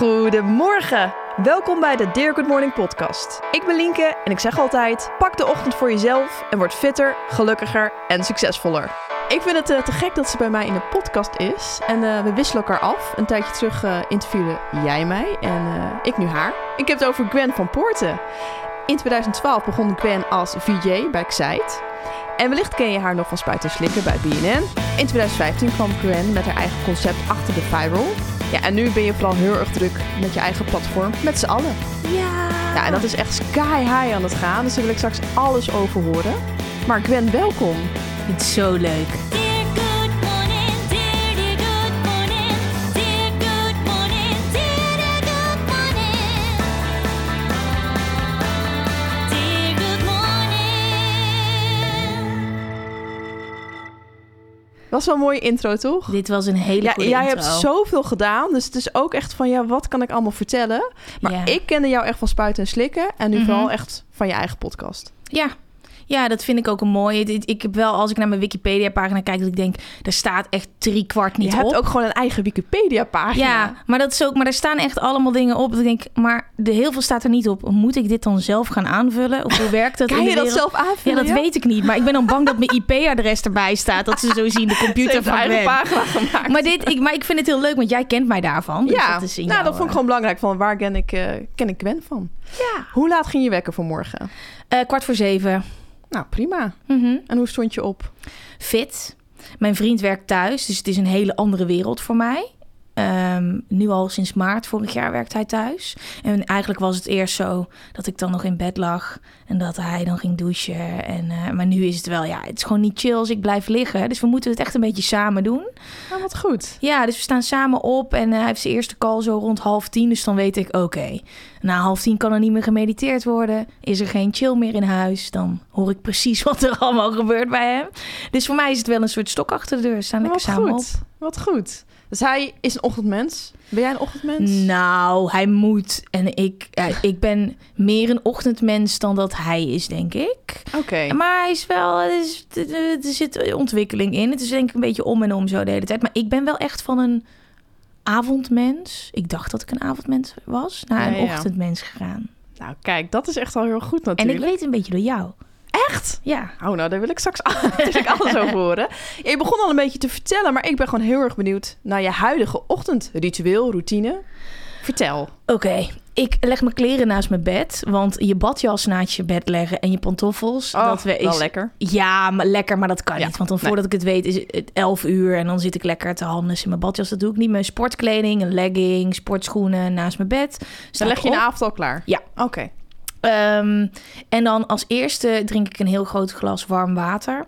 Goedemorgen. Welkom bij de Dear Good Morning podcast. Ik ben Lienke en ik zeg altijd: pak de ochtend voor jezelf en word fitter, gelukkiger en succesvoller. Ik vind het eh, te gek dat ze bij mij in de podcast is. En eh, we wisselen elkaar af. Een tijdje terug uh, interviewde jij mij en ik nu haar. Ik heb het over Gwen van Poorten. In 2012 begon Gwen als VJ bij Xite. En wellicht ken je haar nog van Spuiten Slikken bij BNN. In 2015 kwam Gwen met haar eigen concept achter de Viral. Ja, en nu ben je vooral heel erg druk met je eigen platform, met z'n allen. Ja. Ja, en dat is echt sky high aan het gaan, dus daar wil ik straks alles over horen. Maar Gwen, welkom. Het zo leuk. Was wel een mooie intro, toch? Dit was een hele ja, goede jij intro. hebt zoveel gedaan, dus het is ook echt van, ja, wat kan ik allemaal vertellen? Maar Ja. ik kende jou echt van Spuiten en Slikken en nu Mhm. vooral echt van je eigen podcast. Ja. Ja, dat vind ik ook een mooie. Ik heb wel, als ik naar mijn Wikipedia-pagina kijk, dat ik denk, er staat echt drie kwart niet je hebt op. ook gewoon een eigen Wikipedia-pagina. Ja, maar dat is ook, maar er staan echt allemaal dingen op. Dat ik denk, maar de heel veel staat er niet op. Moet ik dit dan zelf gaan aanvullen? Of hoe werkt dat? Kan in je de dat zelf aanvullen? Ja, dat weet ik niet. Maar ik ben dan bang dat mijn IP-adres erbij staat. Dat ze zo zien de computer van eigen pagina gemaakt. Maar, dit, ik, maar ik vind het heel leuk, want jij kent mij daarvan. Dus ja, dat is in nou, dat vond ik eh, gewoon belangrijk. Van waar ken ik, eh, ken ik Gwen van? Ja. Hoe laat ging je wekken vanmorgen? eh, kwart voor zeven. Nou, prima. Mhm. En hoe stond je op? Fit. Mijn vriend werkt thuis, dus het is een hele andere wereld voor mij. Ehm, nu al sinds maart vorig jaar werkt hij thuis. En eigenlijk was het eerst zo dat ik dan nog in bed lag en dat hij dan ging douchen. En, eh, maar nu is het wel, ja, het is gewoon niet chill als ik blijf liggen. Dus we moeten het echt een beetje samen doen. Nou, wat goed. Ja, dus we staan samen op en eh, hij heeft zijn eerste call zo rond half tien. Dus dan weet ik, oké, na half tien kan er niet meer gemediteerd worden. Is er geen chill meer in huis, dan hoor ik precies wat er allemaal gebeurt bij hem. Dus voor mij is het wel een soort stok achter de deur. We staan Nou, lekker wat samen goed. Wat goed. Dus hij is een ochtendmens. Ben jij een ochtendmens? Nou, hij moet. En ik, ik ben meer een ochtendmens dan dat hij is, denk ik. Oké. Maar hij is wel, er, is, er zit ontwikkeling in. Het is denk ik een beetje om en om zo de hele tijd. Maar ik ben wel echt van een avondmens. Ik dacht dat ik een avondmens was, naar een ja. ochtendmens gegaan. Nou, kijk, dat is echt al heel goed En natuurlijk. ik weet een beetje door jou. Echt? Ja. Oh, nou, daar wil ik straks natuurlijk alles over horen. Ja, je begon al een beetje te vertellen, maar ik ben gewoon heel erg benieuwd naar je huidige ochtendritueel, routine. Vertel. Oké, ik leg mijn kleren naast mijn bed. Want je badjas naast je bed leggen en je pantoffels. Oh, dat we wel is, lekker. Ja, maar lekker, maar dat kan Ja, niet. Want dan nee. voordat ik het weet is het 11 uur en dan zit ik lekker te handen in mijn badjas. Dat doe ik niet. Mijn sportkleding, een legging, sportschoenen naast mijn bed. Dan leg je de avond al klaar? Ja. Oké. Ehm, en dan als eerste drink ik een heel groot glas warm water.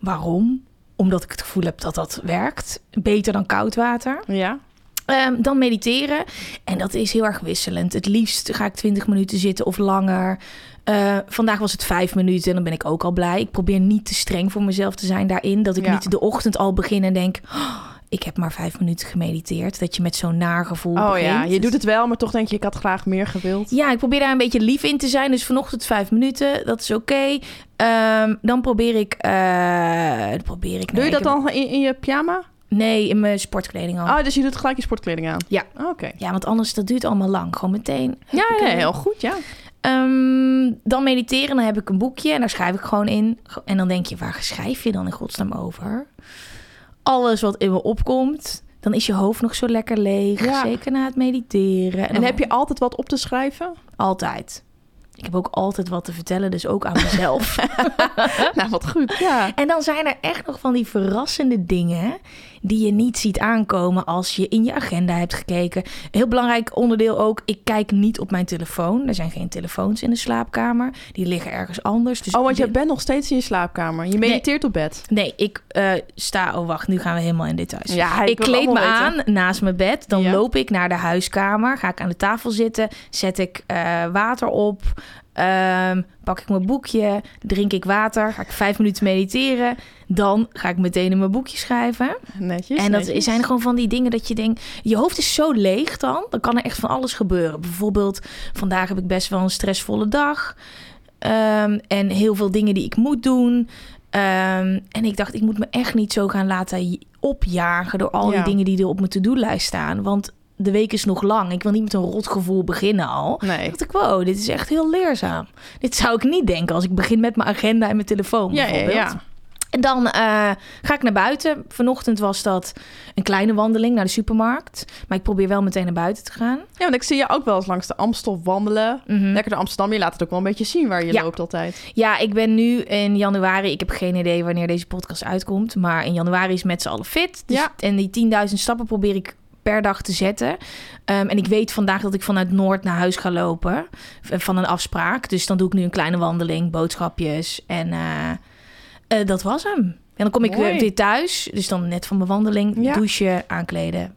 Waarom? Omdat ik het gevoel heb dat dat werkt. Beter dan koud water. Ja. Ehm, dan mediteren. En dat is heel erg wisselend. Het liefst ga ik 20 minuten zitten of langer. Eh, vandaag was het vijf minuten en dan ben ik ook al blij. Ik probeer niet te streng voor mezelf te zijn daarin. Dat ik Ja. niet de ochtend al begin en denk... "Oh, ik heb maar vijf minuten gemediteerd. Dat je met zo'n naargevoel Oh begint. ja, je doet het wel, maar toch denk je, ik had graag meer gewild. Ja, ik probeer daar een beetje lief in te zijn. Dus vanochtend vijf minuten, dat is oké. Ehm, dan probeer ik... dan probeer ik Doe je nee, dat heb- dan in, in je pyjama? Nee, in mijn sportkleding al. Oh, dus je doet gelijk je sportkleding aan? Ja. Oké. Ja, want anders dat duurt allemaal lang. Gewoon meteen. Ja, heel goed, ja. Ehm, dan mediteren, dan heb ik een boekje en daar schrijf ik gewoon in. En dan denk je, waar schrijf je dan in godsnaam over? Alles wat in me opkomt, dan is je hoofd nog zo lekker leeg. Ja. Zeker na het mediteren. En dan- heb je altijd wat op te schrijven? Altijd. Ik heb ook altijd wat te vertellen, dus ook aan mezelf. nou, wat goed, ja. en dan zijn er echt nog van die verrassende dingen die je niet ziet aankomen als je in je agenda hebt gekeken. Heel belangrijk onderdeel ook, ik kijk niet op mijn telefoon. Er zijn geen telefoons in de slaapkamer. Die liggen ergens anders. Dus Oh, want je bent nog steeds in je slaapkamer. Je mediteert op bed. Nee, ik eh, sta... Oh, wacht, nu gaan we helemaal in details. Ja, ik kleed me aan naast mijn bed. Dan Ja. loop ik naar de huiskamer. Ga ik aan de tafel zitten. Zet ik eh, water op. ehm, pak ik mijn boekje. Drink ik water. Ga ik vijf minuten mediteren. Dan ga ik meteen in mijn boekje schrijven. Netjes. en dat netjes. zijn gewoon van die dingen dat je denkt... Je hoofd is zo leeg dan. Dan kan er echt van alles gebeuren. Bijvoorbeeld, vandaag heb ik best wel een stressvolle dag. Ehm, en heel veel dingen die ik moet doen. Ehm, en ik dacht, ik moet me echt niet zo gaan laten opjagen... door al Ja. die dingen die er op mijn to-do-lijst staan. Want de week is nog lang. Ik wil niet met een rotgevoel beginnen al. Nee. dacht ik, wow, dit is echt heel leerzaam. Dit zou ik niet denken als ik begin met mijn agenda en mijn telefoon Ja, ja, bijvoorbeeld. ja. En dan eh, ga ik naar buiten. Vanochtend was dat een kleine wandeling naar de supermarkt. Maar ik probeer wel meteen naar buiten te gaan. Ja, want ik zie je ook wel eens langs de Amstel wandelen. Mhm. Lekker door Amsterdam. Je laat het ook wel een beetje zien waar je Ja. loopt altijd. Ja, ik ben nu in januari. Ik heb geen idee wanneer deze podcast uitkomt. Maar in januari is met z'n allen fit. Dus, Ja. En die 10.000 stappen probeer ik per dag te zetten. Ehm, en ik weet vandaag dat ik vanuit Noord naar huis ga lopen. v- Van een afspraak. Dus dan doe ik nu een kleine wandeling, boodschapjes. En eh, eh, dat was hem. En dan kom ik Mooi. weer, thuis. Dus dan net van mijn wandeling. Ja. Douchen, aankleden.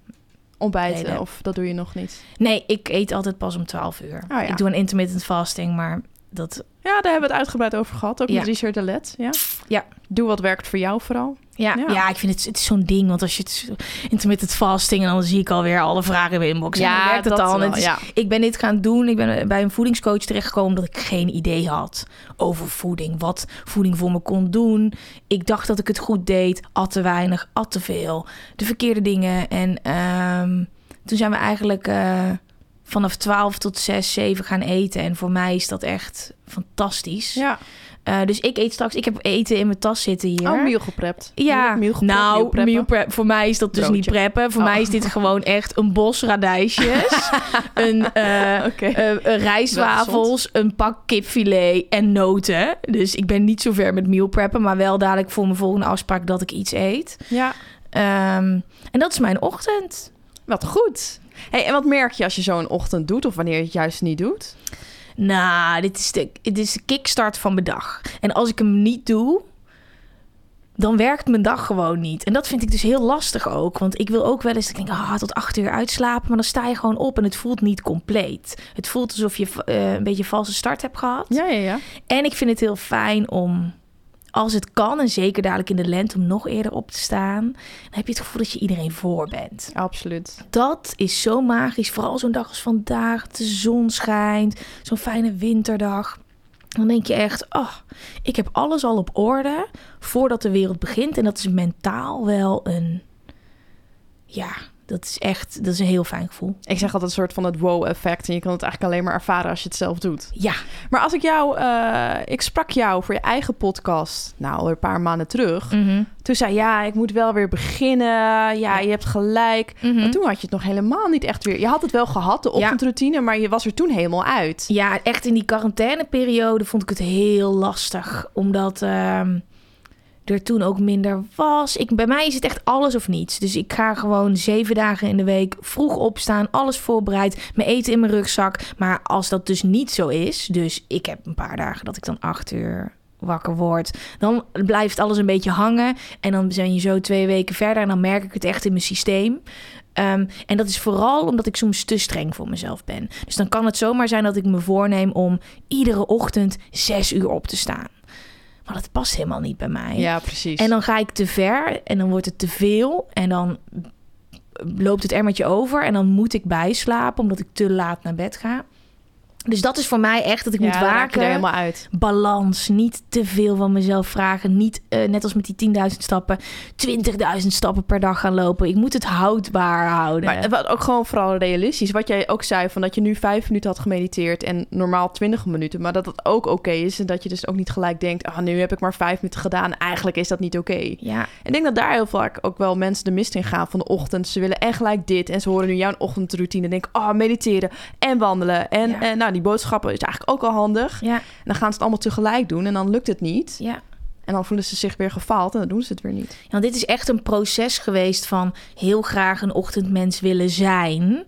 Ontbijten, of dat doe je nog niet. Nee, ik eet altijd pas om 12 uur. Oh ja. Ik doe een intermittent fasting, maar dat... Ja, daar hebben we het uitgebreid over gehad. Ook Ja. met Richard de Let. Ja. Ja. Doe wat werkt voor jou vooral. Ja, Ja. ja. ik vind het, het is zo'n ding. Want als je het intermittent fasting... en dan zie ik alweer alle vragen in mijn inbox. en dan werkt het dat wel, is- ja. Ik ben dit gaan doen. Ik ben bij een voedingscoach terechtgekomen... omdat ik geen idee had over voeding. Wat voeding voor me kon doen. Ik dacht dat ik het goed deed. At te weinig, at te veel. De verkeerde dingen. En ehm, toen zijn we eigenlijk... eh, vanaf 12 tot 6, 7 gaan eten. En voor mij is dat echt fantastisch. ja. Eh, dus ik eet straks... Ik heb eten in mijn tas zitten hier. Oh, meal geprept. Ja, Meal geprept, nou, meal prep, voor mij is dat dus niet preppen. Voor Oh. mij is dit gewoon echt een bos radijsjes, een, een rijstwafels, een pak kipfilet en noten. Dus ik ben niet zo ver met meal preppen, maar wel dadelijk voor mijn volgende afspraak dat ik iets eet. Ja, Ehm, en dat is mijn ochtend. wat goed. Hey, en wat merk je als je zo'n ochtend doet of wanneer je het juist niet doet? Nou, dit is, de, dit is de kickstart van mijn dag. En als ik hem niet doe, dan werkt mijn dag gewoon niet. En dat vind ik dus heel lastig ook. Want ik wil ook wel eens, ik denk, ah, tot acht uur uitslapen. Maar dan sta je gewoon op en het voelt niet compleet. Het voelt alsof je eh, een beetje een valse start hebt gehad. Ja, ja, ja. En ik vind het heel fijn om, als het kan, en zeker dadelijk in de lente, om nog eerder op te staan. Dan heb je het gevoel dat je iedereen voor bent. Absoluut. Dat is zo magisch. Vooral zo'n dag als vandaag. De zon schijnt. Zo'n fijne winterdag. Dan denk je echt, oh, ik heb alles al op orde voordat de wereld begint. En dat is mentaal wel een, ja, dat is echt, dat is een heel fijn gevoel. Ik zeg altijd een soort van het wow-effect. En je kan het eigenlijk alleen maar ervaren als je het zelf doet. Ja, Maar als ik jou... eh, ik sprak jou voor je eigen podcast... Nou, al een paar maanden terug. Mhm. Toen zei ja, ik moet wel weer beginnen. Ja, Ja. je hebt gelijk. Mhm. Maar toen had je het nog helemaal niet echt weer... Je had het wel gehad, de Ja. ochtendroutine... maar je was er toen helemaal uit. Ja, echt in die quarantaineperiode vond ik het heel lastig. Omdat ehm, er toen ook minder was. Ik, bij mij is het echt alles of niets. Dus ik ga gewoon zeven dagen in de week vroeg opstaan. Alles voorbereid. Mijn eten in mijn rugzak. Maar als dat dus niet zo is. Dus ik heb een paar dagen dat ik dan acht uur wakker word. Dan blijft alles een beetje hangen. En dan ben je zo twee weken verder. En dan merk ik het echt in mijn systeem. Ehm, en dat is vooral omdat ik soms te streng voor mezelf ben. Dus dan kan het zomaar zijn dat ik me voorneem om iedere ochtend zes uur op te staan. Maar dat past helemaal niet bij mij. Ja, precies. En dan ga ik te ver en dan wordt het te veel. En dan loopt het emmertje over en dan moet ik bijslapen omdat ik te laat naar bed ga. Dus dat is voor mij echt dat ik ja, moet waken er helemaal uit. balans. Niet te veel van mezelf vragen. Niet eh, net als met die 10.000 stappen, 20.000 stappen per dag gaan lopen. Ik moet het houdbaar houden. Maar wat ook gewoon vooral realistisch. Wat jij ook zei, van dat je nu vijf minuten had gemediteerd en normaal twintig minuten. Maar dat het ook oké is. En dat je dus ook niet gelijk denkt, ah, nu heb ik maar vijf minuten gedaan. Eigenlijk is dat niet oké. ja, Ik denk dat daar heel vaak ook wel mensen de mist in gaan van de ochtend. Ze willen echt gelijk dit. En ze horen nu jouw ochtendroutine. En denken, oh, mediteren en wandelen. En, Ja. en nou, die boodschappen is eigenlijk ook al handig. ja, En dan gaan ze het allemaal tegelijk doen. En dan lukt het niet. ja. En dan voelen ze zich weer gefaald. En dan doen ze het weer niet. Want dit is echt een proces geweest van heel graag een ochtendmens willen zijn.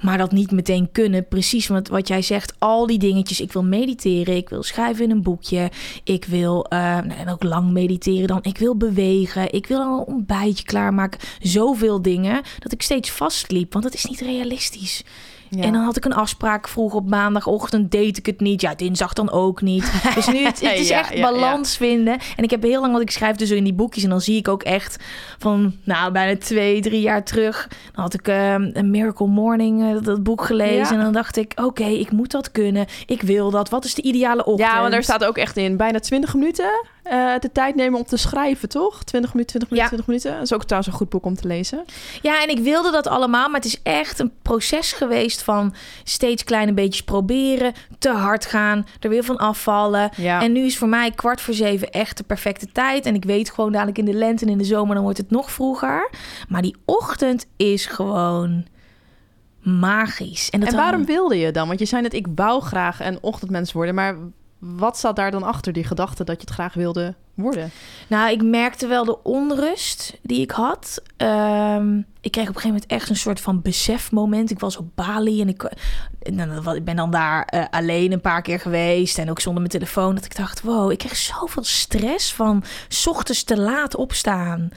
Maar dat niet meteen kunnen. Precies wat, wat jij zegt. Al die dingetjes. Ik wil mediteren. Ik wil schrijven in een boekje. Ik wil, eh, nou, en ook lang mediteren dan. Ik wil bewegen. Ik wil al een ontbijtje klaarmaken. Zoveel dingen. Dat ik steeds vastliep. Want dat is niet realistisch. Ja. En dan had ik een afspraak vroeg op maandagochtend, deed ik het niet. Ja, dinsdag dan ook niet. Dus nu, het, het is Ja, echt ja, balans vinden. En ik heb heel lang, wat ik schrijf dus in die boekjes. En dan zie ik ook echt van, nou, bijna twee, drie jaar terug. Dan had ik ehm, een Miracle Morning, eh, dat, boek gelezen. En dan dacht ik, oké, ik moet dat kunnen. Ik wil dat. Wat is de ideale ochtend? Ja, want daar staat ook echt in bijna 20 minuten. Eh, de tijd nemen om te schrijven, toch? 20 minuten, 20 minuten, Ja. 20 minuten. Dat is ook trouwens een goed boek om te lezen. Ja, en ik wilde dat allemaal, maar het is echt een proces geweest van steeds kleine beetjes proberen, te hard gaan, er weer van afvallen. Ja. En nu is voor mij kwart voor zeven echt de perfecte tijd. En ik weet gewoon dadelijk in de lente en in de zomer, dan wordt het nog vroeger. Maar die ochtend is gewoon magisch. En, dat En waarom wilde je dan? Want je zei net, ik wou graag een ochtendmens worden. Maar wat zat daar dan achter, die gedachte dat je het graag wilde worden? Nou, ik merkte wel de onrust die ik had. Ehm, ik kreeg op een gegeven moment echt een soort van besefmoment. Ik was op Bali en ik, en dan- ik ben dan daar eh, alleen een paar keer geweest. En ook zonder mijn telefoon. Dat ik dacht, wow, ik kreeg zoveel stress van ochtends te laat opstaan.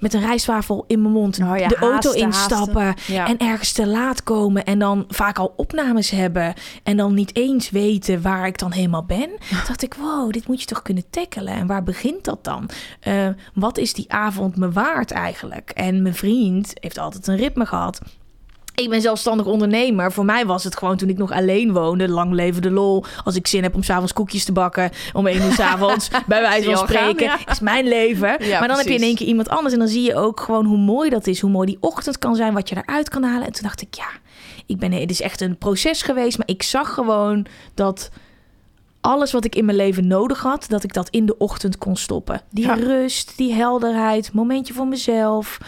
Met een rijstwafel in mijn mond. Oh ja, de auto haasten, instappen. haasten. Ja. En ergens te laat komen. En dan vaak al opnames hebben. En dan niet eens weten waar ik dan helemaal ben. Toen dacht ik, wow, dit moet je toch kunnen tackelen. En waar begint dat dan? Eh, wat is die avond me waard eigenlijk? En mijn vriend heeft altijd een ritme gehad. Ik ben zelfstandig ondernemer. Voor mij was het gewoon toen ik nog alleen woonde. Lang leven de lol. Als ik zin heb om s'avonds koekjes te bakken. Om één uur s'avonds. bij wijze van gaan, spreken. ja. Is mijn leven. Ja, maar dan heb je in één keer iemand anders. En dan zie je ook gewoon hoe mooi dat is. Hoe mooi die ochtend kan zijn. Wat je eruit kan halen. En toen dacht ik, ja. Ik ben, het is echt een proces geweest. Maar ik zag gewoon dat alles wat ik in mijn leven nodig had, dat ik dat in de ochtend kon stoppen. Die Ja. rust, die helderheid, momentje voor mezelf.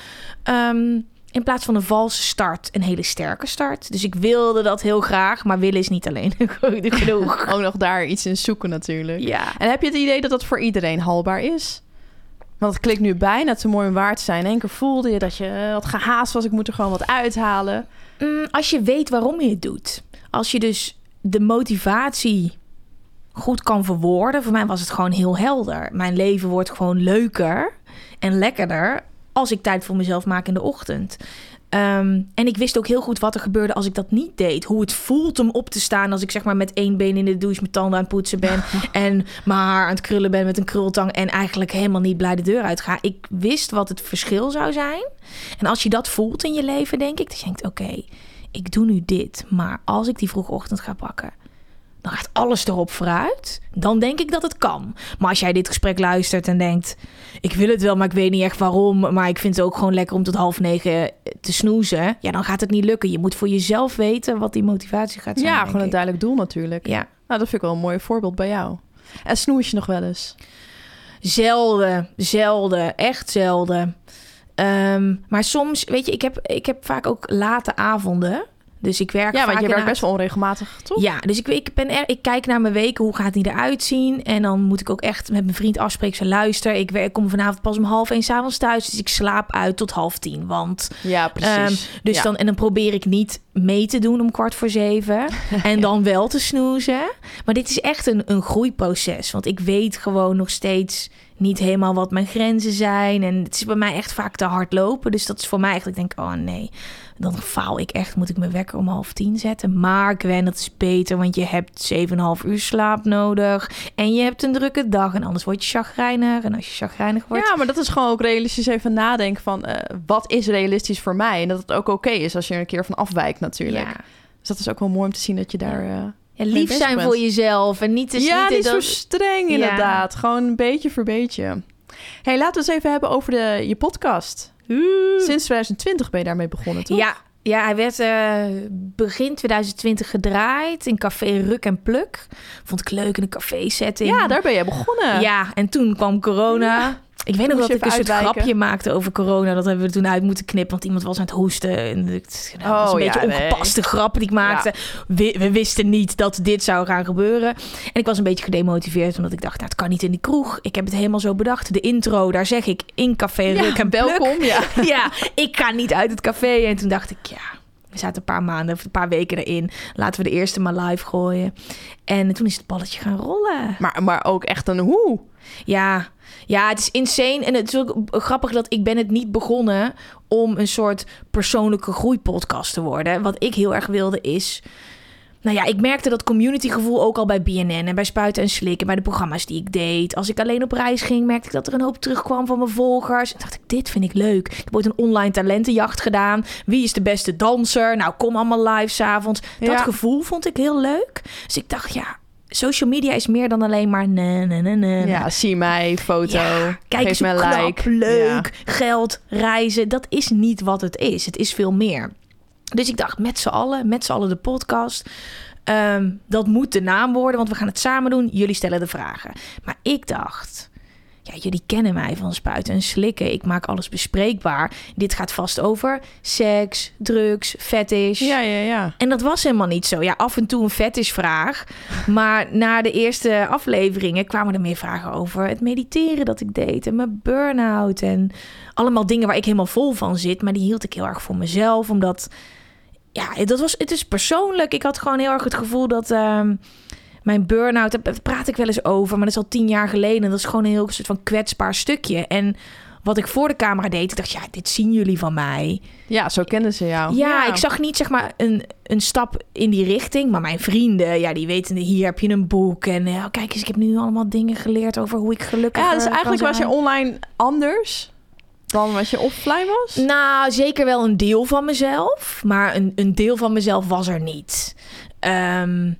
Ehm, in plaats van een valse start, een hele sterke start. Dus ik wilde dat heel graag, maar willen is niet alleen genoeg. Ook nog daar iets in zoeken natuurlijk. Ja. En heb je het idee dat dat voor iedereen haalbaar is? Want het klikt nu bijna te mooi om waar te zijn. In één keer voelde je dat je eh, wat gehaast was. Ik moet er gewoon wat uithalen. Mm, als je weet waarom je het doet. Als je dus de motivatie goed kan verwoorden. Voor mij was het gewoon heel helder. Mijn leven wordt gewoon leuker en lekkerder als ik tijd voor mezelf maak in de ochtend. Ehm, en ik wist ook heel goed wat er gebeurde als ik dat niet deed. Hoe het voelt om op te staan als ik zeg maar met één been in de douche mijn tanden aan het poetsen ben. en mijn haar aan het krullen ben met een krultang. En eigenlijk helemaal niet blij de deur uit ga. Ik wist wat het verschil zou zijn. En als je dat voelt in je leven, denk ik, dat je denkt: oké, ik doe nu dit. Maar als ik die vroege ochtend ga pakken, dan gaat alles erop vooruit. Dan denk ik dat het kan. Maar als jij dit gesprek luistert en denkt: ik wil het wel, maar ik weet niet echt waarom. Maar ik vind het ook gewoon lekker om tot half negen te snoezen. Ja, dan gaat het niet lukken. Je moet voor jezelf weten wat die motivatie gaat zijn. ja, gewoon een duidelijk doel natuurlijk. Ja. Nou, dat vind ik wel een mooi voorbeeld bij jou. En snoes je nog wel eens? Zelden, zelden, echt zelden. Ehm, maar soms, weet je, ik heb, ik heb vaak ook late avonden. Dus ik werk Ja, want je werkt best wel onregelmatig, toch? Ja, dus ik, ik, ben er, ik kijk naar mijn weken, hoe gaat die eruit zien? En dan moet ik ook echt met mijn vriend afspreken. Ze luister, ik, werk, ik kom vanavond pas om half één s'avonds thuis. Dus ik slaap uit tot half tien. Want, Ja, precies. ehm, dus Ja. dan, en dan probeer ik niet mee te doen om kwart voor zeven. En dan wel te snoezen. Maar dit is echt een, een groeiproces. Want ik weet gewoon nog steeds niet helemaal wat mijn grenzen zijn. En het is bij mij echt vaak te hard lopen. Dus dat is voor mij ik denk, oh nee, dan faal ik echt. Moet ik mijn wekker om half tien zetten? Maar Gwen, dat is beter, want je hebt 7,5 uur slaap nodig. En je hebt een drukke dag. En anders word je chagrijnig. En als je chagrijnig wordt... Ja, maar dat is gewoon ook realistisch even nadenken van... eh, wat is realistisch voor mij? En dat het ook oké is als je er een keer van afwijkt natuurlijk. ja. Dus dat is ook wel mooi om te zien dat je daar... eh, Ja, lief zijn bent. voor jezelf. En niet te ja, niet zo streng Ja. inderdaad. Gewoon beetje voor beetje. hey, laten we eens even hebben over de, je podcast. Sinds 2020 ben je daarmee begonnen, toch? Ja, ja, hij werd eh, begin 2020 gedraaid in café Ruk en Pluk. Vond ik leuk in een café setting. Ja, daar ben jij begonnen. Ja, en toen kwam corona. Ik weet nog dat ik een soort uitwijken. grapje maakte over corona. Dat hebben we toen uit moeten knippen, want iemand was aan het hoesten. En het nou, was een Oh, ja, beetje nee. ongepaste grap die ik maakte. We, we wisten niet dat dit zou gaan gebeuren. En ik was een beetje gedemotiveerd, omdat ik dacht, nou, het kan niet in die kroeg. Ik heb het helemaal zo bedacht. De intro, daar zeg ik in café Ja, Ruk en welkom. Ja. ja, ik ga niet uit het café. En toen dacht ik, ja, we zaten een paar maanden of een paar weken erin. Laten we de eerste maar live gooien. En toen is het balletje gaan rollen. Maar, maar ook echt een hoe. Ja, ja, het is insane. En het is ook grappig dat ik ben het niet begonnen om een soort persoonlijke groeipodcast te worden. Wat ik heel erg wilde is... Nou ja, ik merkte dat communitygevoel ook al bij BNN en bij Spuiten en Slikken, bij de programma's die ik deed. Als ik alleen op reis ging, merkte ik dat er een hoop terugkwam van mijn volgers. En dacht ik, dit vind ik leuk. Ik heb ooit een online talentenjacht gedaan. Wie is de beste danser? Nou, kom allemaal live s'avonds. Dat Ja. gevoel vond ik heel leuk. Dus ik dacht, ja, social media is meer dan alleen maar nee, nee, nee, nee. Ja, zie mij, foto, Ja, kijk geef hoe een like. leuk, geld, reizen. Dat is niet wat het is. Het is veel meer. Dus ik dacht, met z'n allen, met z'n allen de podcast. Ehm, dat moet de naam worden, want we gaan het samen doen. Jullie stellen de vragen. Maar ik dacht, ja, jullie kennen mij van spuiten en slikken. Ik maak alles bespreekbaar. Dit gaat vast over seks, drugs, fetish. Ja, ja, ja. En dat was helemaal niet zo. Ja, af en toe een fetishvraag. Maar na de eerste afleveringen kwamen er meer vragen over het mediteren dat ik deed. En mijn burn-out. En allemaal dingen waar ik helemaal vol van zit. Maar die hield ik heel erg voor mezelf. Omdat, ja, dat was, het is persoonlijk. Ik had gewoon heel erg het gevoel dat... ehm, mijn burn-out, daar praat ik wel eens over, maar dat is al tien jaar geleden. Dat is gewoon een heel soort van kwetsbaar stukje. En wat ik voor de camera deed, ik dacht, ja, dit zien jullie van mij. Ja, zo kenden ze jou. Ja, ik zag niet zeg maar een, een stap in die richting. Maar mijn vrienden, ja, die weten, hier heb je een boek. En ja, kijk eens, ik heb nu allemaal dingen geleerd over hoe ik gelukkig Ja, dus eigenlijk was je online anders dan wat je offline was? Nou, zeker wel een deel van mezelf. Maar een, een deel van mezelf was er niet. Ehm,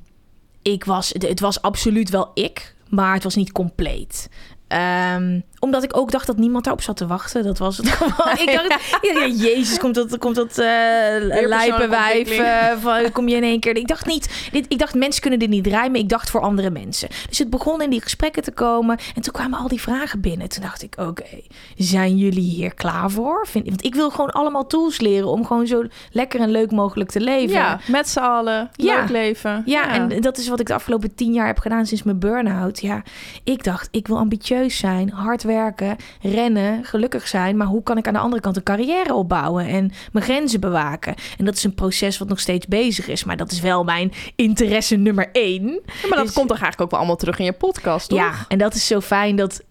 ik was, het was absoluut wel ik, maar het was niet compleet. Ehm, omdat ik ook dacht dat niemand daarop zat te wachten. Dat was het gewoon. Ik dacht, ja, ja, jezus, komt dat, komt dat uh, lijpe wijf ontwikkeling. eh, van, kom je in één keer. Ik dacht niet, dit, ik dacht mensen kunnen dit niet rijmen. Ik dacht voor andere mensen. Dus het begon in die gesprekken te komen. En toen kwamen al die vragen binnen. Toen dacht ik, oké, zijn jullie hier klaar voor? Vind, want ik wil gewoon allemaal tools leren om gewoon zo lekker en leuk mogelijk te leven. Ja, met z'n allen. Ja. Leuk leven. Ja, en dat is wat ik de afgelopen tien jaar heb gedaan sinds mijn burn-out. Ja, ik dacht, ik wil ambitieus zijn, hard werken, rennen, gelukkig zijn. Maar hoe kan ik aan de andere kant een carrière opbouwen en mijn grenzen bewaken? En dat is een proces wat nog steeds bezig is. Maar dat is wel mijn interesse nummer één. Ja, maar dat Dus- komt toch eigenlijk ook wel allemaal terug in je podcast, toch? Ja, en dat is zo fijn dat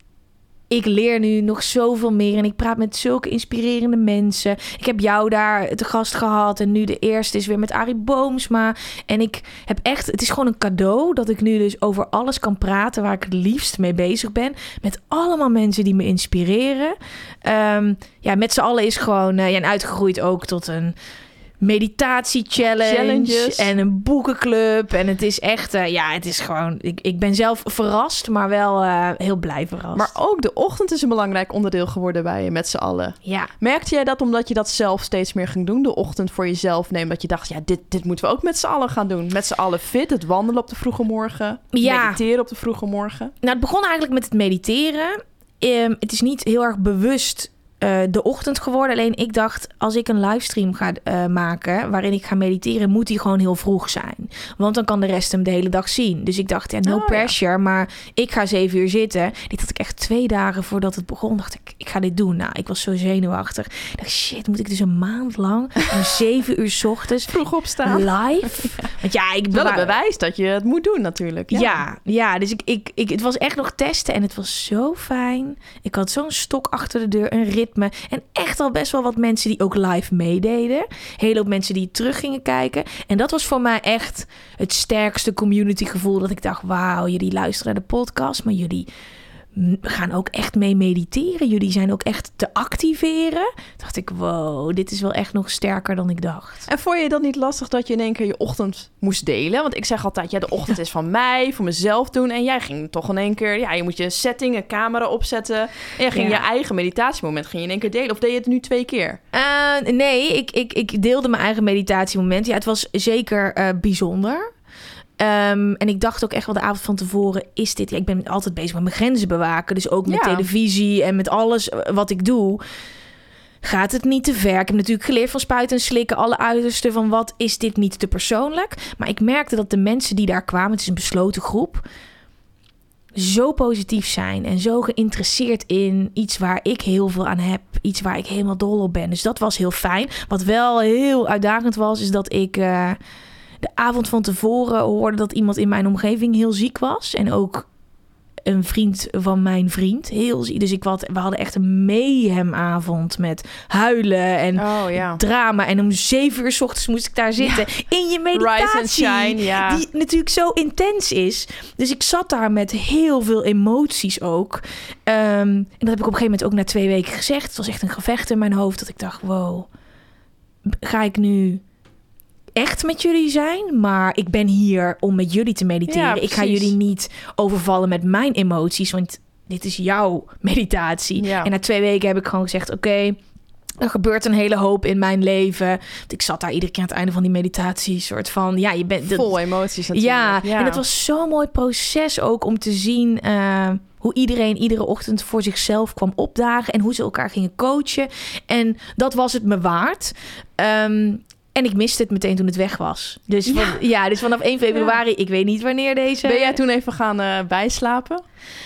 ik leer nu nog zoveel meer en ik praat met zulke inspirerende mensen. Ik heb jou daar te gast gehad en nu de eerste is weer met Arie Boomsma. En ik heb echt, het is gewoon een cadeau dat ik nu dus over alles kan praten waar ik het liefst mee bezig ben. Met allemaal mensen die me inspireren. Ehm, ja, met z'n allen is gewoon uh, ja, en uitgegroeid ook tot een meditatie-challenge Challenges. en een boekenclub. En het is echt, eh, ja, het is gewoon... Ik, ik ben zelf verrast, maar wel eh, heel blij verrast. Maar ook de ochtend is een belangrijk onderdeel geworden bij je met z'n allen. ja, Merkte jij dat omdat je dat zelf steeds meer ging doen, de ochtend voor jezelf nemen, dat je dacht, ja, dit, dit moeten we ook met z'n allen gaan doen. Met z'n allen fit, het wandelen op de vroege morgen, Ja. mediteren op de vroege morgen. nou, het begon eigenlijk met het mediteren. Ehm, het is niet heel erg bewust eh, de ochtend geworden. Alleen ik dacht, als ik een livestream ga eh, maken waarin ik ga mediteren, moet die gewoon heel vroeg zijn. Want dan kan de rest hem de hele dag zien. Dus ik dacht, ja, no Oh, ja. pressure, maar ik ga zeven uur zitten. Dit had ik echt twee dagen voordat het begon. Dacht ik, ik ga dit doen. Nou, ik was zo zenuwachtig. Ik dacht, shit, moet ik dus een maand lang om zeven uur 's ochtends Vroeg opstaan. live? Want ja, ik Wel bewaar- bewijs dat je het moet doen natuurlijk. ja. ja, dus ik, ik, ik, het was echt nog testen en het was zo fijn. Ik had zo'n stok achter de deur, een En echt al best wel wat mensen die ook live meededen. Hele hoop mensen die terug gingen kijken. En dat was voor mij echt het sterkste community gevoel. Dat ik dacht, wauw, jullie luisteren naar de podcast, maar jullie gaan ook echt mee mediteren. Jullie zijn ook echt te activeren. Dacht ik, wow, dit is wel echt nog sterker dan ik dacht. En vond je dat niet lastig dat je in één keer je ochtend moest delen? Want ik zeg altijd, ja, de ochtend is van mij, voor mezelf doen. En jij ging toch in één keer, ja, je moet je setting, een camera opzetten. En jij ging Ja. je eigen meditatiemoment ging je in één keer delen. Of deed je het nu twee keer? Eh, nee, ik, ik, ik deelde mijn eigen meditatiemoment. Ja, het was zeker eh, bijzonder. Ehm, en ik dacht ook echt wel de avond van tevoren, is dit... Ja, ik ben altijd bezig met mijn grenzen bewaken. Dus ook met Ja. televisie en met alles eh, wat ik doe. Gaat het niet te ver? Ik heb natuurlijk geleerd van spuiten en slikken. Alle uitersten van wat is dit niet te persoonlijk. Maar ik merkte dat de mensen die daar kwamen... Het is een besloten groep zo positief zijn en zo geïnteresseerd in iets waar ik heel veel aan heb, iets waar ik helemaal dol op ben. Dus dat was heel fijn. Wat wel heel uitdagend was, is dat ik eh, de avond van tevoren hoorde dat iemand in mijn omgeving heel ziek was en ook een vriend van mijn vriend heel ziek. Dus ik wat, we hadden echt een mayhemavond met huilen en Oh ja. drama. En om zeven uur 's ochtends moest ik daar zitten in je meditatie. Rise and shine, ja. Die natuurlijk zo intens is. Dus ik zat daar met heel veel emoties ook. Ehm, en dat heb ik op een gegeven moment ook na twee weken gezegd. Het was echt een gevecht in mijn hoofd. Dat ik dacht, wow, ga ik nu echt met jullie zijn, maar ik ben hier om met jullie te mediteren. Ja, ik ga jullie niet overvallen met mijn emoties, want dit is jouw meditatie. Ja. En na twee weken heb ik gewoon gezegd: Oké, er gebeurt een hele hoop in mijn leven. Want ik zat daar iedere keer aan het einde van die meditatie, soort van: Ja, je bent. Vol emoties natuurlijk. ja, en het was zo'n mooi proces ook om te zien eh, hoe iedereen iedere ochtend voor zichzelf kwam opdagen en hoe ze elkaar gingen coachen. En dat was het me waard. Ehm, en ik miste het meteen toen het weg was. Dus, Ja. van- ja, dus vanaf 1 februari, ik weet niet wanneer deze. Ben jij toen even gaan eh, bijslapen?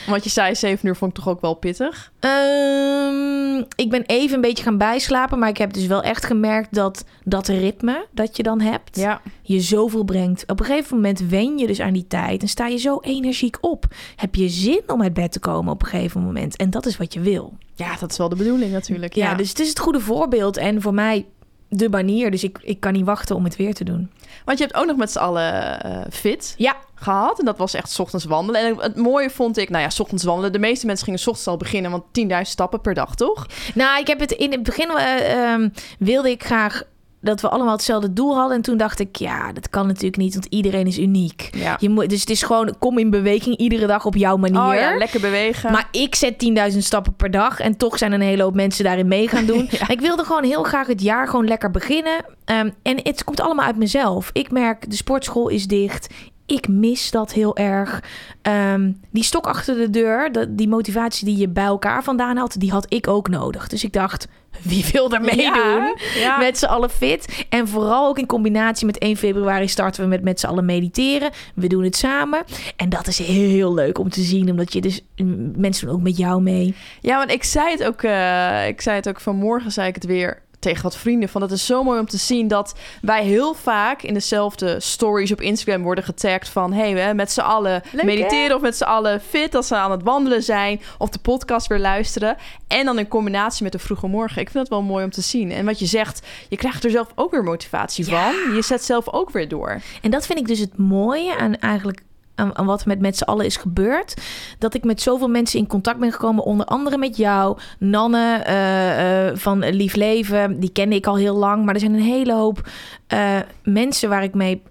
Want je zei 7 uur vond ik toch ook wel pittig. Ehm, ik ben even een beetje gaan bijslapen, maar ik heb dus wel echt gemerkt dat dat ritme dat je dan hebt, Ja. je zoveel brengt. Op een gegeven moment wen je dus aan die tijd en sta je zo energiek op. Heb je zin om uit bed te komen op een gegeven moment. En dat is wat je wil. ja, dat is wel de bedoeling natuurlijk. Ja, Ja, dus het is het goede voorbeeld en voor mij de manier. Dus ik, ik kan niet wachten om het weer te doen. Want je hebt ook nog met z'n allen eh, fit Ja, gehad. En dat was echt 's ochtends wandelen. En het mooie vond ik, nou ja, 's ochtends wandelen. De meeste mensen gingen 's ochtends al beginnen, want 10.000 stappen per dag, toch? nou ik heb het in het begin eh, ehm, wilde ik graag dat we allemaal hetzelfde doel hadden. En toen dacht ik, ja, dat kan natuurlijk niet, want iedereen is uniek. Ja. Je moet, dus het is gewoon, kom in beweging iedere dag op jouw manier. Oh ja, lekker bewegen. Maar ik zet 10.000 stappen per dag. En toch zijn een hele hoop mensen daarin mee gaan doen. Ja. Ik wilde gewoon heel graag het jaar gewoon lekker beginnen. Ehm, en het komt allemaal uit mezelf. Ik merk, de sportschool is dicht. Ik mis dat heel erg. Ehm, die stok achter de deur, die motivatie die je bij elkaar vandaan had, die had ik ook nodig. Dus ik dacht, wie wil er meedoen? Ja, ja. Met z'n allen fit. En vooral ook in combinatie met 1 februari starten we met met z'n allen mediteren. We doen het samen. En dat is heel leuk om te zien. Omdat je dus... mm, Mensen doen ook met jou mee. Ja, want ik zei het ook, eh, ik zei het ook vanmorgen, zei ik het weer tegen wat vrienden. Van het is zo mooi om te zien dat wij heel vaak in dezelfde stories op Instagram worden getagd van hey, we met z'n allen Leuk, mediteren of met z'n allen fit als ze aan het wandelen zijn of de podcast weer luisteren. En dan in combinatie met de vroege morgen. Ik vind het wel mooi om te zien. En wat je zegt, je krijgt er zelf ook weer motivatie Ja. van. Je zet zelf ook weer door. En dat vind ik dus het mooie aan eigenlijk... Aan, wat met, met z'n allen is gebeurd. Dat ik met zoveel mensen in contact ben gekomen. Onder andere met jou. Nanne eh, eh, van Lief Leven. Die kende ik al heel lang. Maar er zijn een hele hoop eh, mensen waar ik mee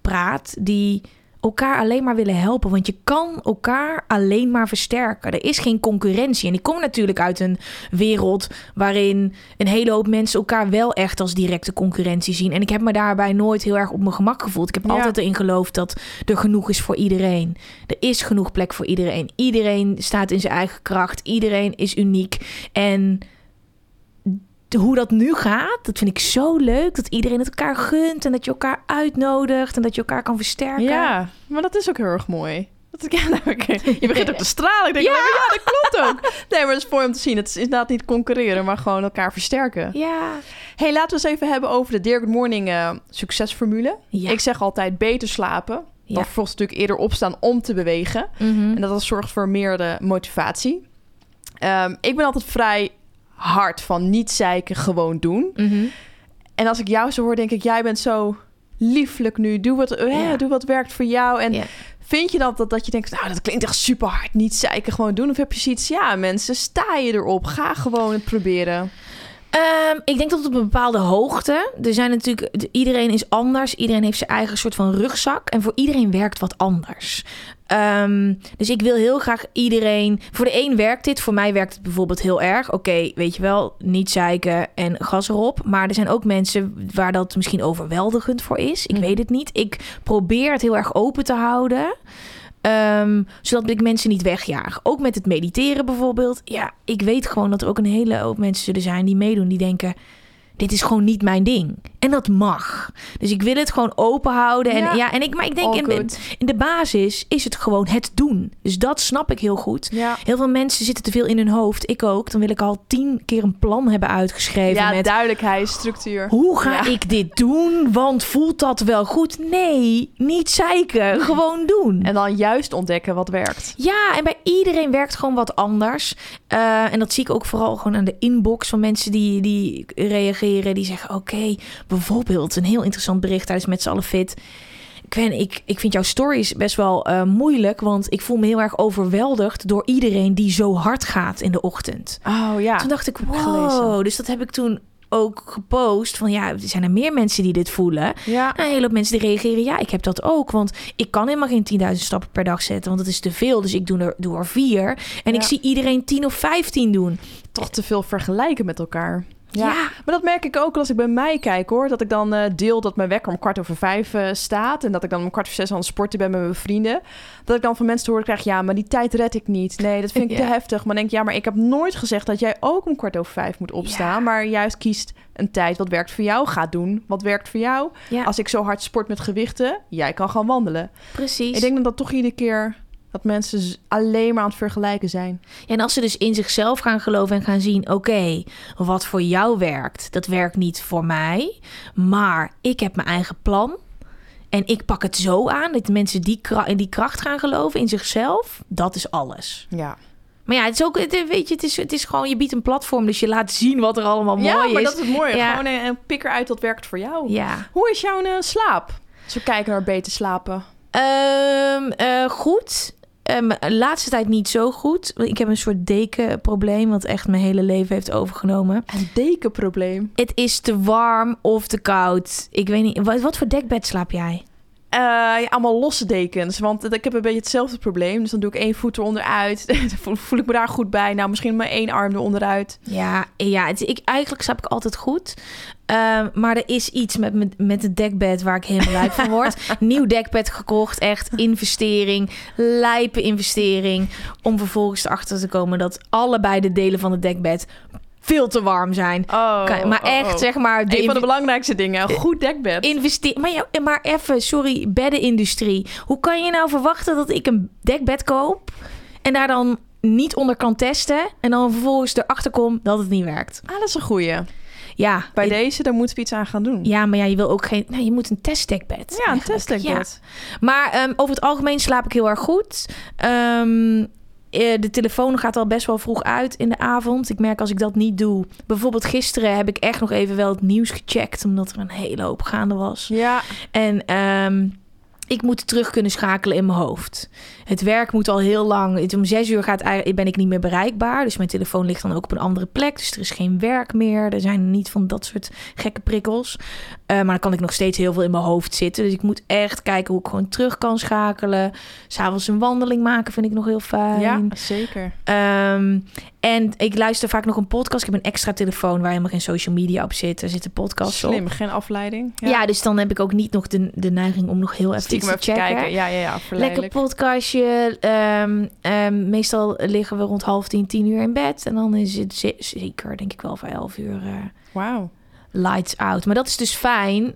praat. Die elkaar alleen maar willen helpen. Want je kan elkaar alleen maar versterken. Er is geen concurrentie. En ik kom natuurlijk uit een wereld waarin een hele hoop mensen elkaar wel echt als directe concurrentie zien. En ik heb me daarbij nooit heel erg op mijn gemak gevoeld. Ik heb Ja. altijd erin geloofd dat er genoeg is voor iedereen. Er is genoeg plek voor iedereen. Iedereen staat in zijn eigen kracht. Iedereen is uniek. En hoe dat nu gaat, dat vind ik zo leuk. Dat iedereen het elkaar gunt en dat je elkaar uitnodigt en dat je elkaar kan versterken. Ja, maar dat is ook heel erg mooi. Dat, ja, nou. Je begint ook te stralen. Ik denk, ja. ja, dat klopt ook. Nee, maar dat is mooi om te zien. Het is inderdaad niet concurreren, maar gewoon elkaar versterken. Ja. hey, laten we eens even hebben over de Dear Good Morning eh, succesformule. Ja. Ik zeg altijd beter slapen. Ja. Dan vervolgens natuurlijk eerder opstaan om te bewegen. Mhm. En dat, zorgt voor meer de motivatie. Ehm, ik ben altijd vrij hard van niet zeiken, gewoon doen. Mhm. En als ik jou zo hoor, denk ik, jij bent zo lieflijk nu. Doe wat, eh, Ja. doe wat werkt voor jou. En Ja. vind je dat, dat dat je denkt, nou, dat klinkt echt super hard. Niet zeiken, gewoon doen. Of heb je zoiets, ja, mensen, sta je erop. Ga gewoon het proberen. Ehm, ik denk dat op een bepaalde hoogte. Er zijn natuurlijk. de- Iedereen is anders. Iedereen heeft zijn eigen soort van rugzak. En voor iedereen werkt wat anders. Ehm, dus ik wil heel graag iedereen. Voor de een werkt dit. Voor mij werkt het bijvoorbeeld heel erg. Oké, weet je wel, niet zeiken en gas erop. Maar er zijn ook mensen waar dat misschien overweldigend voor is. Ik Mhm. weet het niet. Ik probeer het heel erg open te houden. Ehm, zodat ik mensen niet wegjaag. Ook met het mediteren bijvoorbeeld. Ja, ik weet gewoon dat er ook een hele hoop mensen zullen zijn die meedoen. Die denken, dit is gewoon niet mijn ding. En dat mag. Dus ik wil het gewoon open houden. En, Ja. ja. en ik, maar ik denk in de, in de basis is het gewoon het doen. Dus dat snap ik heel goed. Ja, Heel veel mensen zitten te veel in hun hoofd. Ik ook. Dan wil ik al tien keer een plan hebben uitgeschreven. ja met duidelijkheid, structuur. hoe ga Ja. ik dit doen? Want voelt dat wel goed? Nee, niet zeiken. Gewoon doen. En dan juist ontdekken wat werkt. Ja, en bij iedereen werkt gewoon wat anders. Eh, en dat zie ik ook vooral gewoon aan de inbox van mensen die, die reageren. Die zeggen, oké, bijvoorbeeld een heel interessant bericht tijdens Met z'n allen fit. Gwen, ik, ik vind jouw stories best wel eh, moeilijk, want ik voel me heel erg overweldigd door iedereen die zo hard gaat in de ochtend. Oh ja. Toen dacht ik, wow, dus dat heb ik toen ook gepost van ja, er zijn er meer mensen die dit voelen. Ja. En een hele hoop mensen die reageren, ja, ik heb dat ook. Want ik kan helemaal geen 10.000 stappen per dag zetten, want dat is te veel. Dus ik doe er, doe er vier. En ik zie iedereen 10 of 15 doen. Toch te veel vergelijken met elkaar. Ja. Maar dat merk ik ook als ik bij mij kijk hoor. Dat ik dan eh, deel dat mijn wekker om kwart over vijf eh, staat. En dat ik dan om kwart over zes aan het sporten ben met mijn vrienden. Dat ik dan van mensen te horen krijg. Ja, maar die tijd red ik niet. Nee, dat vind ik Ja. te heftig. Maar dan denk ik, ja, maar ik heb nooit gezegd dat jij ook om kwart over vijf moet opstaan. Ja. Maar juist kiest een tijd wat werkt voor jou. Ga doen wat werkt voor jou. Als ik zo hard sport met gewichten, jij kan gaan wandelen. precies. Ik denk dat dat toch iedere keer dat mensen alleen maar aan het vergelijken zijn. En als ze dus in zichzelf gaan geloven en gaan zien: oké, wat voor jou werkt, dat werkt niet voor mij. Maar ik heb mijn eigen plan. En ik pak het zo aan dat mensen die, in die kracht gaan geloven in zichzelf. Dat is alles. Ja, Maar ja, het is ook, weet je, het is, het is gewoon, je biedt een platform, dus je laat zien wat er allemaal mooi ja maar is. dat is het mooie. Ja. Gewoon een, een pik eruit wat werkt voor jou. Ja. Hoe is jouw eh, slaap? Als we kijken naar beter slapen. Ehm, eh, goed. De laatste tijd niet zo goed. Ik heb een soort dekenprobleem, wat echt mijn hele leven heeft overgenomen. Een dekenprobleem. Het is te warm of te koud. Ik weet niet. Wat, wat voor dekbed slaap jij? Eh, ja, allemaal losse dekens. Want ik heb een beetje hetzelfde probleem. Dus dan doe ik één voet eronderuit. Dan voel, ik me daar goed bij. Nou, misschien maar één arm eronderuit. Ja, ja het, ik, eigenlijk slaap ik altijd goed. Ehm, maar er is iets met, met, met het dekbed waar ik helemaal lijp van word. Nieuw dekbed gekocht. Echt investering. Lijpe investering. Om vervolgens erachter te komen dat allebei de delen van het dekbed veel te warm zijn. Oh, Kan- maar oh, echt, oh. zeg maar... Een van de belangrijkste dingen. Een goed dekbed. Investeer. Maar, ja, maar even, sorry, beddenindustrie. Hoe kan je nou verwachten dat ik een dekbed koop en daar dan niet onder kan testen en dan vervolgens erachter kom dat het niet werkt? Ah, dat is een goeie. Ja, Bij deze, daar moeten we iets aan gaan doen. ja, maar ja, je wil ook geen. Nee, je moet een testdekbed. Ja, een testdekbed. Ja. Maar ehm, over het algemeen slaap ik heel erg goed. Ehm, eh, de telefoon gaat al best wel vroeg uit in de avond. Ik merk als ik dat niet doe. Bijvoorbeeld gisteren heb ik echt nog even wel het nieuws gecheckt. Omdat er een hele hoop gaande was. Ja, En ehm, ik moet terug kunnen schakelen in mijn hoofd. Het werk moet al heel lang. het- Om zes uur gaat, ben ik niet meer bereikbaar. Dus mijn telefoon ligt dan ook op een andere plek. Dus er is geen werk meer. Er zijn niet van dat soort gekke prikkels. Eh, maar dan kan ik nog steeds heel veel in mijn hoofd zitten. Dus ik moet echt kijken hoe ik gewoon terug kan schakelen. S'avonds een wandeling maken vind ik nog heel fijn. ja zeker. Ehm, en ik luister vaak nog een podcast. Ik heb een extra telefoon waar helemaal geen social media op zit. Er zitten podcasts op. Slim, geen afleiding. Ja. dus dan heb ik ook niet nog de, de neiging om nog heel even Stiekem te even checken. kijken. Ja, ja, ja. Lekker Verleidelijk. Ehm, ehm, meestal liggen we rond half tien, tien uur in bed. En dan is het ze- zeker, denk ik wel, voor elf uur eh, Wauw. lights out. Maar dat is dus fijn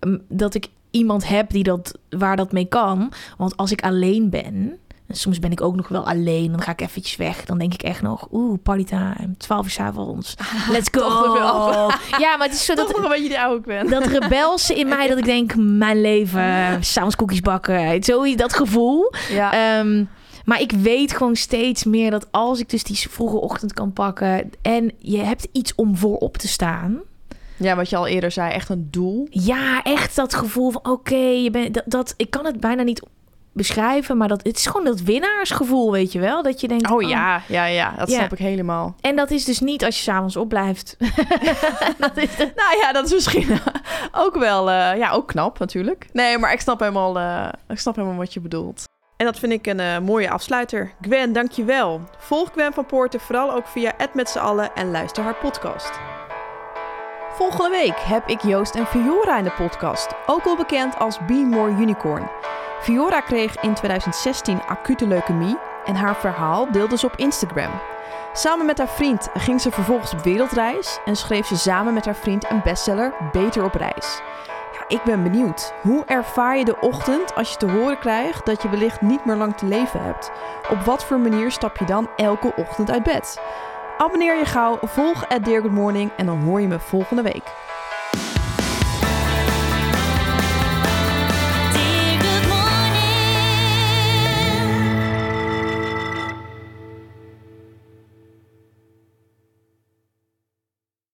mm, dat ik iemand heb die dat, waar dat mee kan. Want als ik alleen ben... En soms ben ik ook nog wel alleen. Dan ga ik eventjes weg. Dan denk ik echt nog... Oeh, partytime. 12 uur 's avonds. Let's go. Ja, maar het is zo Dat dat... nog een beetje de oude ik ben. Dat rebelse in mij, dat ik denk, mijn leven, s'avonds koekjes bakken. Zo, dat gevoel. Ja. Ehm, maar ik weet gewoon steeds meer dat als ik dus die vroege ochtend kan pakken... en je hebt iets om voorop te staan... ja, wat je al eerder zei, echt een doel. Ja, echt dat gevoel van oké, je bent dat, dat ik kan het bijna niet beschrijven, maar dat het is gewoon dat winnaarsgevoel, weet je wel, dat je denkt Oh ja, ja, ja. Dat Ja. snap ik helemaal. En dat is dus niet als je s'avonds opblijft. dat is de- Nou ja, dat is misschien ook wel, eh, ja, ook knap natuurlijk. Nee, maar ik snap helemaal, eh, ik snap helemaal wat je bedoelt. En dat vind ik een eh, mooie afsluiter. Gwen, dankjewel. Volg Gwen van Poorten vooral ook via het met z'n allen en luister haar podcast. Volgende week heb ik Joost en Fiora in de podcast, ook wel bekend als Be More Unicorn. Fiora kreeg in 2016 acute leukemie en haar verhaal deelde ze op Instagram. Samen met haar vriend ging ze vervolgens op wereldreis en schreef ze samen met haar vriend een bestseller Beter op reis. Ja, ik ben benieuwd. Hoe ervaar je de ochtend als je te horen krijgt dat je wellicht niet meer lang te leven hebt? Op wat voor manier stap je dan elke ochtend uit bed? Abonneer je gauw, volg at Dear Good Morning en dan hoor je me volgende week.